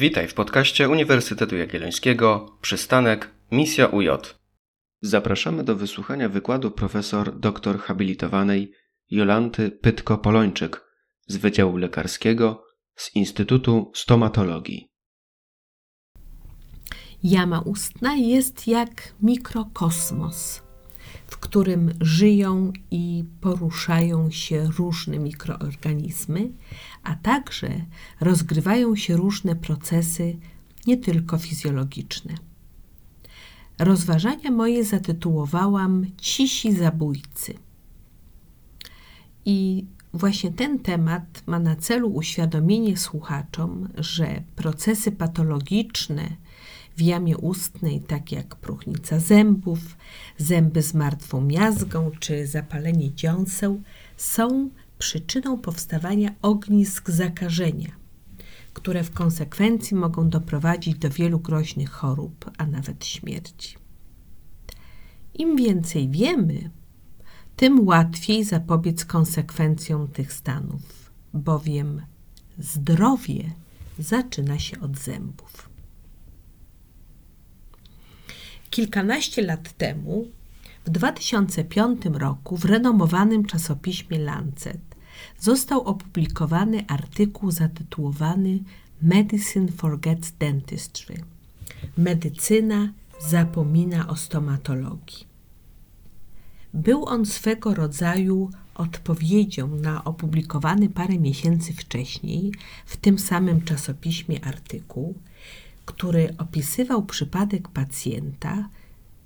Witaj w podcaście Uniwersytetu Jagiellońskiego Przystanek Misja UJ. Zapraszamy do wysłuchania wykładu profesor doktor habilitowanej Jolanty Pytko-Polończyk z Wydziału Lekarskiego z Instytutu Stomatologii. Jama ustna jest jak mikrokosmos, w którym żyją i poruszają się różne mikroorganizmy, a także rozgrywają się różne procesy, nie tylko fizjologiczne. Rozważania moje zatytułowałam Cisi zabójcy. I właśnie ten temat ma na celu uświadomienie słuchaczom, że procesy patologiczne w jamie ustnej, takie jak próchnica zębów, zęby z martwą miazgą czy zapalenie dziąseł, są przyczyną powstawania ognisk zakażenia, które w konsekwencji mogą doprowadzić do wielu groźnych chorób, a nawet śmierci. Im więcej wiemy, tym łatwiej zapobiec konsekwencjom tych stanów, bowiem zdrowie zaczyna się od zębów. Kilkanaście lat temu, w 2005 roku, w renomowanym czasopiśmie Lancet został opublikowany artykuł zatytułowany Medicine Forgets Dentistry. Medycyna zapomina o stomatologii. Był on swego rodzaju odpowiedzią na opublikowany parę miesięcy wcześniej w tym samym czasopiśmie artykuł, który opisywał przypadek pacjenta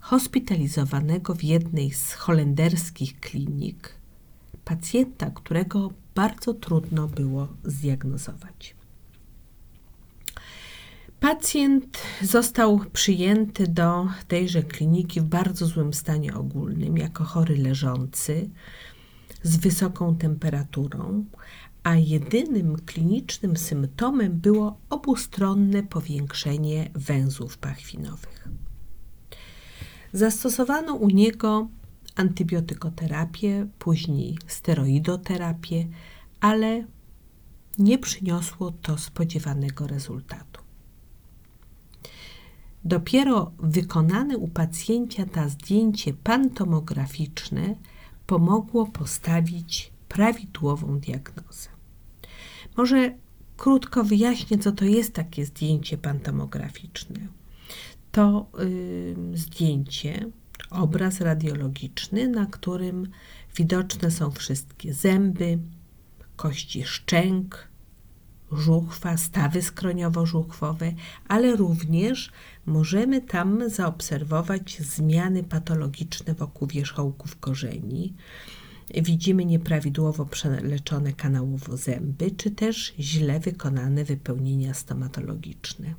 hospitalizowanego w jednej z holenderskich klinik, pacjenta, którego bardzo trudno było zdiagnozować. Pacjent został przyjęty do tejże kliniki w bardzo złym stanie ogólnym, jako chory leżący, z wysoką temperaturą, a jedynym klinicznym symptomem było obustronne powiększenie węzłów pachwinowych. Zastosowano u niego antybiotykoterapię, później steroidoterapię, ale nie przyniosło to spodziewanego rezultatu. Dopiero wykonane u pacjenta zdjęcie pantomograficzne pomogło postawić prawidłową diagnozę. Może krótko wyjaśnię, co to jest takie zdjęcie pantomograficzne. To yy, zdjęcie, obraz radiologiczny, na którym widoczne są wszystkie zęby, kości szczęk, żuchwa, stawy skroniowo-żuchwowe, ale również możemy tam zaobserwować zmiany patologiczne wokół wierzchołków korzeni. Widzimy nieprawidłowo przeleczone kanałowo zęby, czy też źle wykonane wypełnienia stomatologiczne.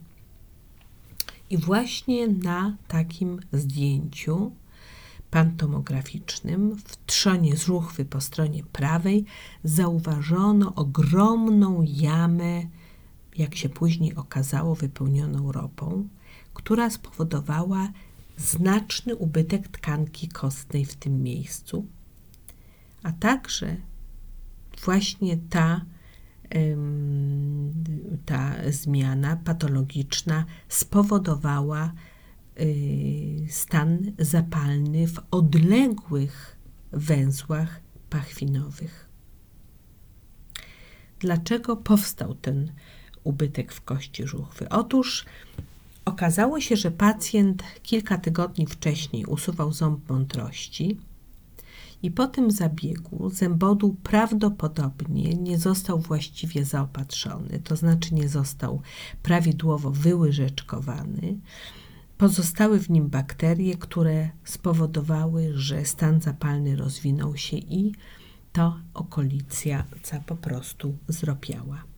I właśnie na takim zdjęciu pantomograficznym w trzonie z żuchwy po stronie prawej zauważono ogromną jamę, jak się później okazało, wypełnioną ropą, która spowodowała znaczny ubytek tkanki kostnej w tym miejscu, a także właśnie ta, ta zmiana patologiczna spowodowała Y, stan zapalny w odległych węzłach pachwinowych. Dlaczego powstał ten ubytek w kości żuchwy? Otóż okazało się, że pacjent kilka tygodni wcześniej usuwał ząb mądrości i po tym zabiegu zębodół prawdopodobnie nie został właściwie zaopatrzony, to znaczy nie został prawidłowo wyłyżeczkowany Pozostały w nim bakterie, które spowodowały, że stan zapalny rozwinął się i to okolica po prostu zropiała.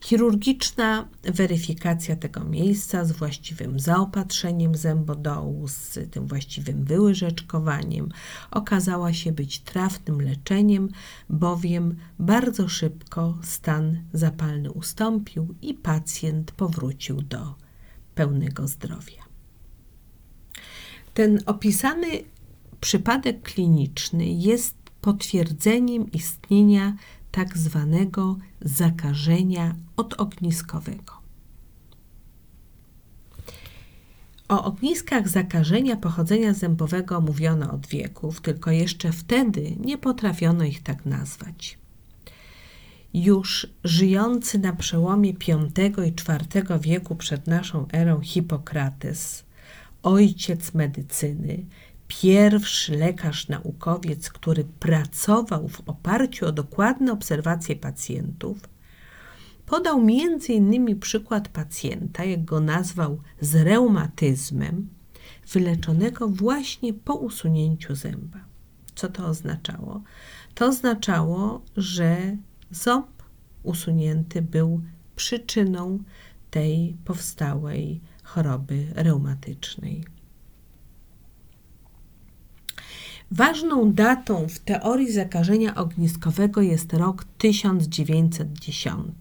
Chirurgiczna weryfikacja tego miejsca z właściwym zaopatrzeniem zębodołu, z tym właściwym wyłyżeczkowaniem okazała się być trafnym leczeniem, bowiem bardzo szybko stan zapalny ustąpił i pacjent powrócił do pełnego zdrowia. Ten opisany przypadek kliniczny jest potwierdzeniem istnienia tak zwanego zakażenia odogniskowego. O ogniskach zakażenia pochodzenia zębowego mówiono od wieków, tylko jeszcze wtedy nie potrafiono ich tak nazwać. Już żyjący na przełomie V i IV wieku przed naszą erą Hipokrates, ojciec medycyny, pierwszy lekarz naukowiec, który pracował w oparciu o dokładne obserwacje pacjentów, podał innymi przykład pacjenta, jak go nazwał, z reumatyzmem, wyleczonego właśnie po usunięciu zęba. Co to oznaczało? To oznaczało, że ząb usunięty był przyczyną tej powstałej choroby reumatycznej. Ważną datą w teorii zakażenia ogniskowego jest rok 1910,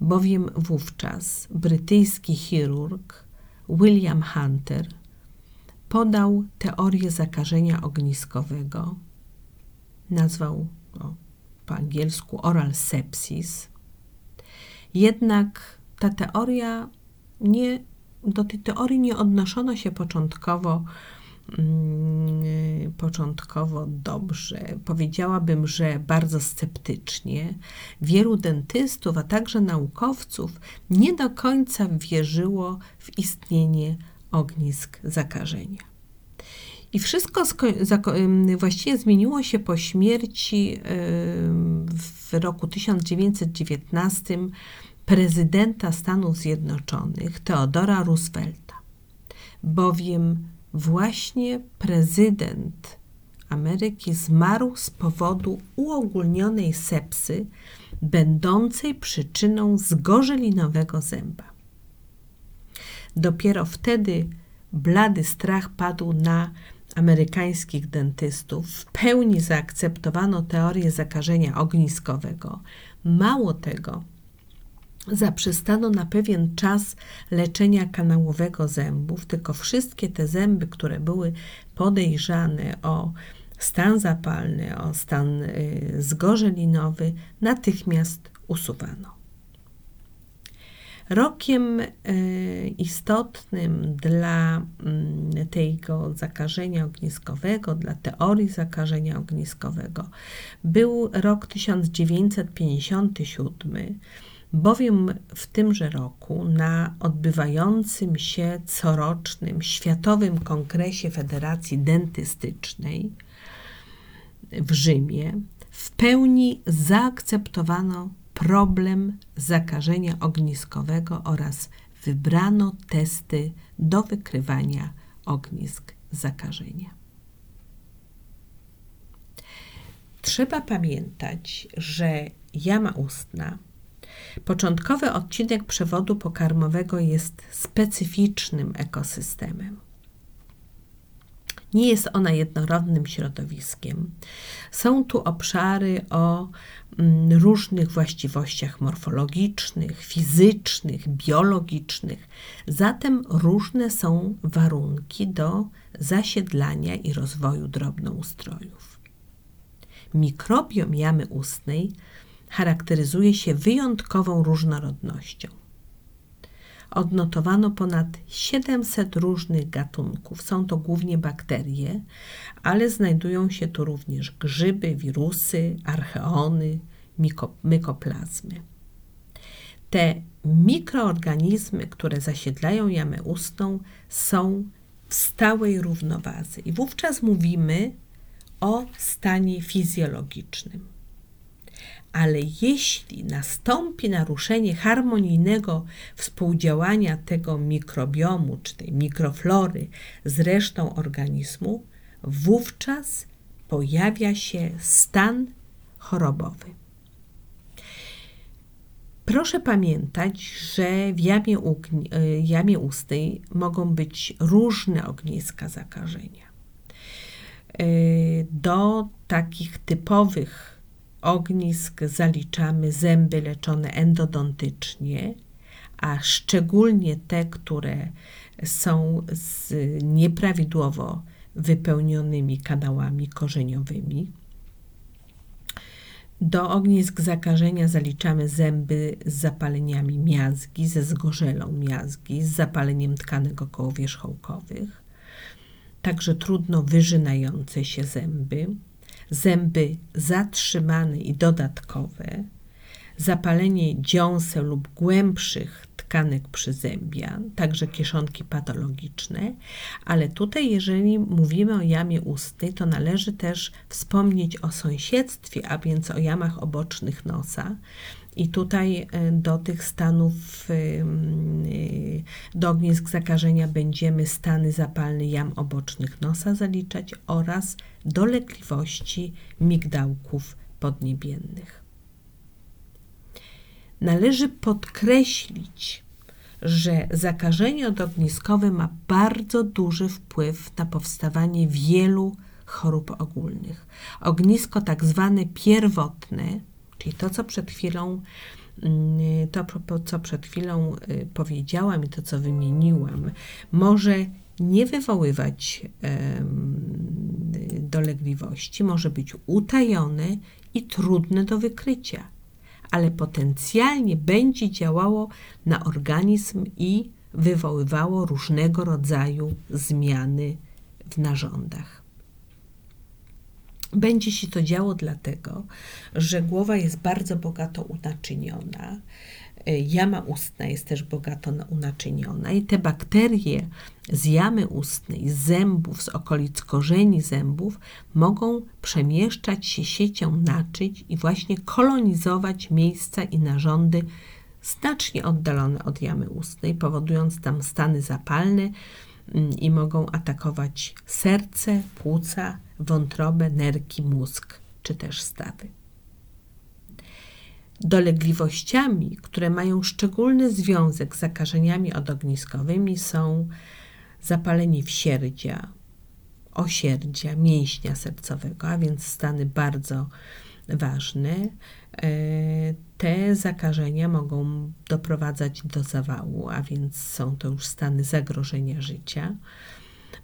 bowiem wówczas brytyjski chirurg William Hunter podał teorię zakażenia ogniskowego, nazwał go po angielsku oral sepsis. Jednak ta teoria nie, do tej teorii nie odnoszono się początkowo początkowo dobrze. Powiedziałabym, że bardzo sceptycznie. Wielu dentystów, a także naukowców nie do końca wierzyło w istnienie ognisk zakażenia. I wszystko właściwie zmieniło się po śmierci w roku 1919 prezydenta Stanów Zjednoczonych Theodora Roosevelta, bowiem właśnie prezydent Ameryki zmarł z powodu uogólnionej sepsy, będącej przyczyną zgorzelinowego zęba. Dopiero wtedy blady strach padł na amerykańskich dentystów w pełni zaakceptowano teorię zakażenia ogniskowego. Mało tego, zaprzestano na pewien czas leczenia kanałowego zębów, tylko wszystkie te zęby, które były podejrzane o stan zapalny, o stan y, zgorzelinowy, natychmiast usuwano. Rokiem e, istotnym dla mm, tego zakażenia ogniskowego, dla teorii zakażenia ogniskowego był rok 1957, bowiem w tymże roku na odbywającym się corocznym Światowym Kongresie Federacji Dentystycznej w Rzymie w pełni zaakceptowano problem zakażenia ogniskowego oraz wybrano testy do wykrywania ognisk zakażenia. Trzeba pamiętać, że jama ustna, początkowy odcinek przewodu pokarmowego jest specyficznym ekosystemem. Nie jest ona jednorodnym środowiskiem. Są tu obszary o mm, różnych właściwościach morfologicznych, fizycznych, biologicznych. Zatem różne są warunki do zasiedlania i rozwoju drobnoustrojów. Mikrobiom jamy ustnej charakteryzuje się wyjątkową różnorodnością odnotowano ponad 700 różnych gatunków. Są to głównie bakterie, ale znajdują się tu również grzyby, wirusy, archeony, mykoplazmy. Te mikroorganizmy, które zasiedlają jamę ustną, są w stałej równowadze i wówczas mówimy o stanie fizjologicznym ale jeśli nastąpi naruszenie harmonijnego współdziałania tego mikrobiomu czy tej mikroflory z resztą organizmu, wówczas pojawia się stan chorobowy. Proszę pamiętać, że w jamie, y, jamie ustnej mogą być różne ogniska zakażenia. Y, do takich typowych ognisk zaliczamy zęby leczone endodontycznie, a szczególnie te, które są z nieprawidłowo wypełnionymi kanałami korzeniowymi. Do ognisk zakażenia zaliczamy zęby z zapaleniami miazgi, ze zgorzelą miazgi, z zapaleniem tkanek okołowierzchołkowych, także trudno wyżynające się zęby, zęby zatrzymane i dodatkowe, zapalenie dziąseł lub głębszych tkanek przyzębia, także kieszonki patologiczne, ale tutaj, jeżeli mówimy o jamie ustnej, to należy też wspomnieć o sąsiedztwie, a więc o jamach obocznych nosa. I tutaj e, do tych stanów, e, do ognisk zakażenia będziemy stany zapalne jam obocznych nosa zaliczać oraz dolegliwości migdałków podniebiennych. Należy podkreślić, że zakażenie odogniskowe ma bardzo duży wpływ na powstawanie wielu chorób ogólnych. Ognisko tak zwane pierwotne, czyli to, co przed chwilą mm, to, co przed chwilą y, powiedziałam i to, co wymieniłam, może nie wywoływać dolegliwości, może być utajone i trudne do wykrycia ale potencjalnie będzie działało na organizm i wywoływało różnego rodzaju zmiany w narządach. Będzie się to działo dlatego, że głowa jest bardzo bogato unaczyniona, Jama ustna jest też bogato unaczyniona i te bakterie z jamy ustnej, z zębów, z okolic korzeni zębów mogą przemieszczać się siecią naczyć i właśnie kolonizować miejsca i narządy znacznie oddalone od jamy ustnej, powodując tam stany zapalne mm, i mogą atakować serce, płuca, wątrobę, nerki, mózg czy też stawy. Dolegliwościami, które mają szczególny związek z zakażeniami odogniskowymi są zapalenie wsierdzia, osierdzia, mięśnia sercowego, a więc stany bardzo ważne. E, te zakażenia mogą doprowadzać do zawału, a więc są to już stany zagrożenia życia.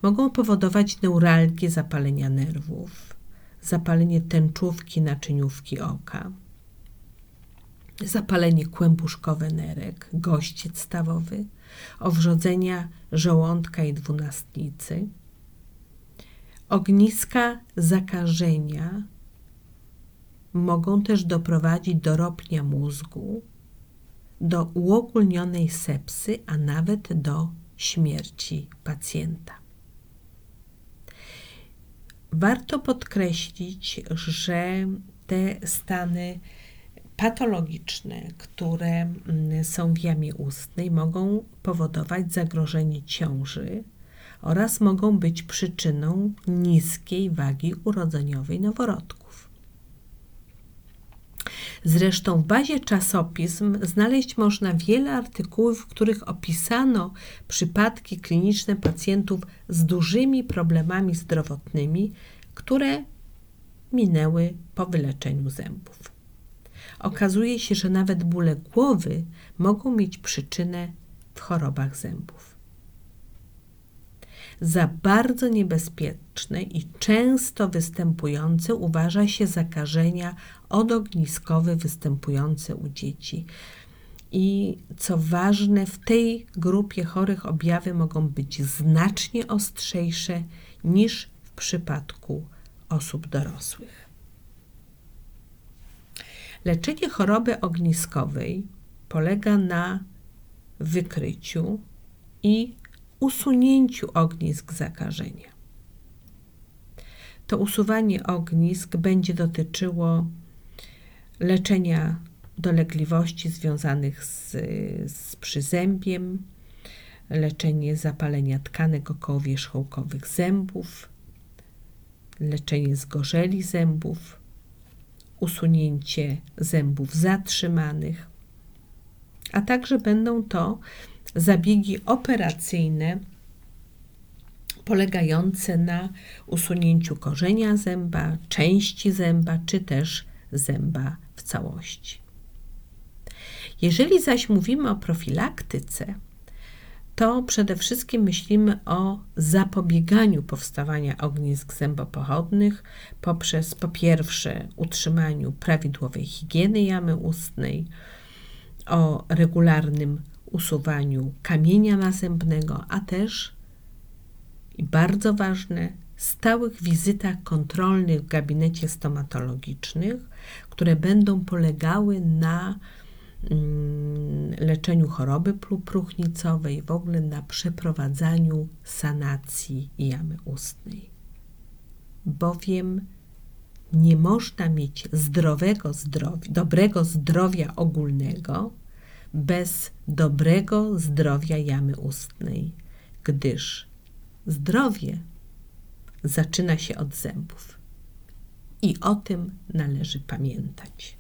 Mogą powodować neuralgię zapalenia nerwów, zapalenie tęczówki naczyniówki oka zapalenie kłębuszkowe nerek, gościec stawowy, owrzodzenia żołądka i dwunastnicy, ogniska zakażenia mogą też doprowadzić do ropnia mózgu, do uogólnionej sepsy, a nawet do śmierci pacjenta. Warto podkreślić, że te stany patologiczne, które mm, są w jamie ustnej, mogą powodować zagrożenie ciąży oraz mogą być przyczyną niskiej wagi urodzeniowej noworodków. Zresztą w bazie czasopism znaleźć można wiele artykułów, w których opisano przypadki kliniczne pacjentów z dużymi problemami zdrowotnymi, które minęły po wyleczeniu zębów okazuje się, że nawet bóle głowy mogą mieć przyczynę w chorobach zębów. Za bardzo niebezpieczne i często występujące uważa się zakażenia odogniskowe występujące u dzieci. I co ważne, w tej grupie chorych objawy mogą być znacznie ostrzejsze niż w przypadku osób dorosłych. Leczenie choroby ogniskowej polega na wykryciu i usunięciu ognisk zakażenia. To usuwanie ognisk będzie dotyczyło leczenia dolegliwości związanych z, z przyzębiem, leczenie zapalenia tkanek okołowierzchołkowych zębów, leczenie zgorzeli zębów, usunięcie zębów zatrzymanych, a także będą to zabiegi operacyjne polegające na usunięciu korzenia zęba, części zęba czy też zęba w całości. Jeżeli zaś mówimy o profilaktyce, to przede wszystkim myślimy o zapobieganiu powstawania ognisk zębopochodnych poprzez po pierwsze utrzymaniu prawidłowej higieny jamy ustnej, o regularnym usuwaniu kamienia nazębnego, a też i bardzo ważne, stałych wizytach kontrolnych w gabinecie stomatologicznych, które będą polegały na leczeniu choroby próchnicowej, w ogóle na przeprowadzaniu sanacji jamy ustnej. Bowiem nie można mieć zdrowego zdrowia, dobrego zdrowia ogólnego bez dobrego zdrowia jamy ustnej, gdyż zdrowie zaczyna się od zębów. I o tym należy pamiętać.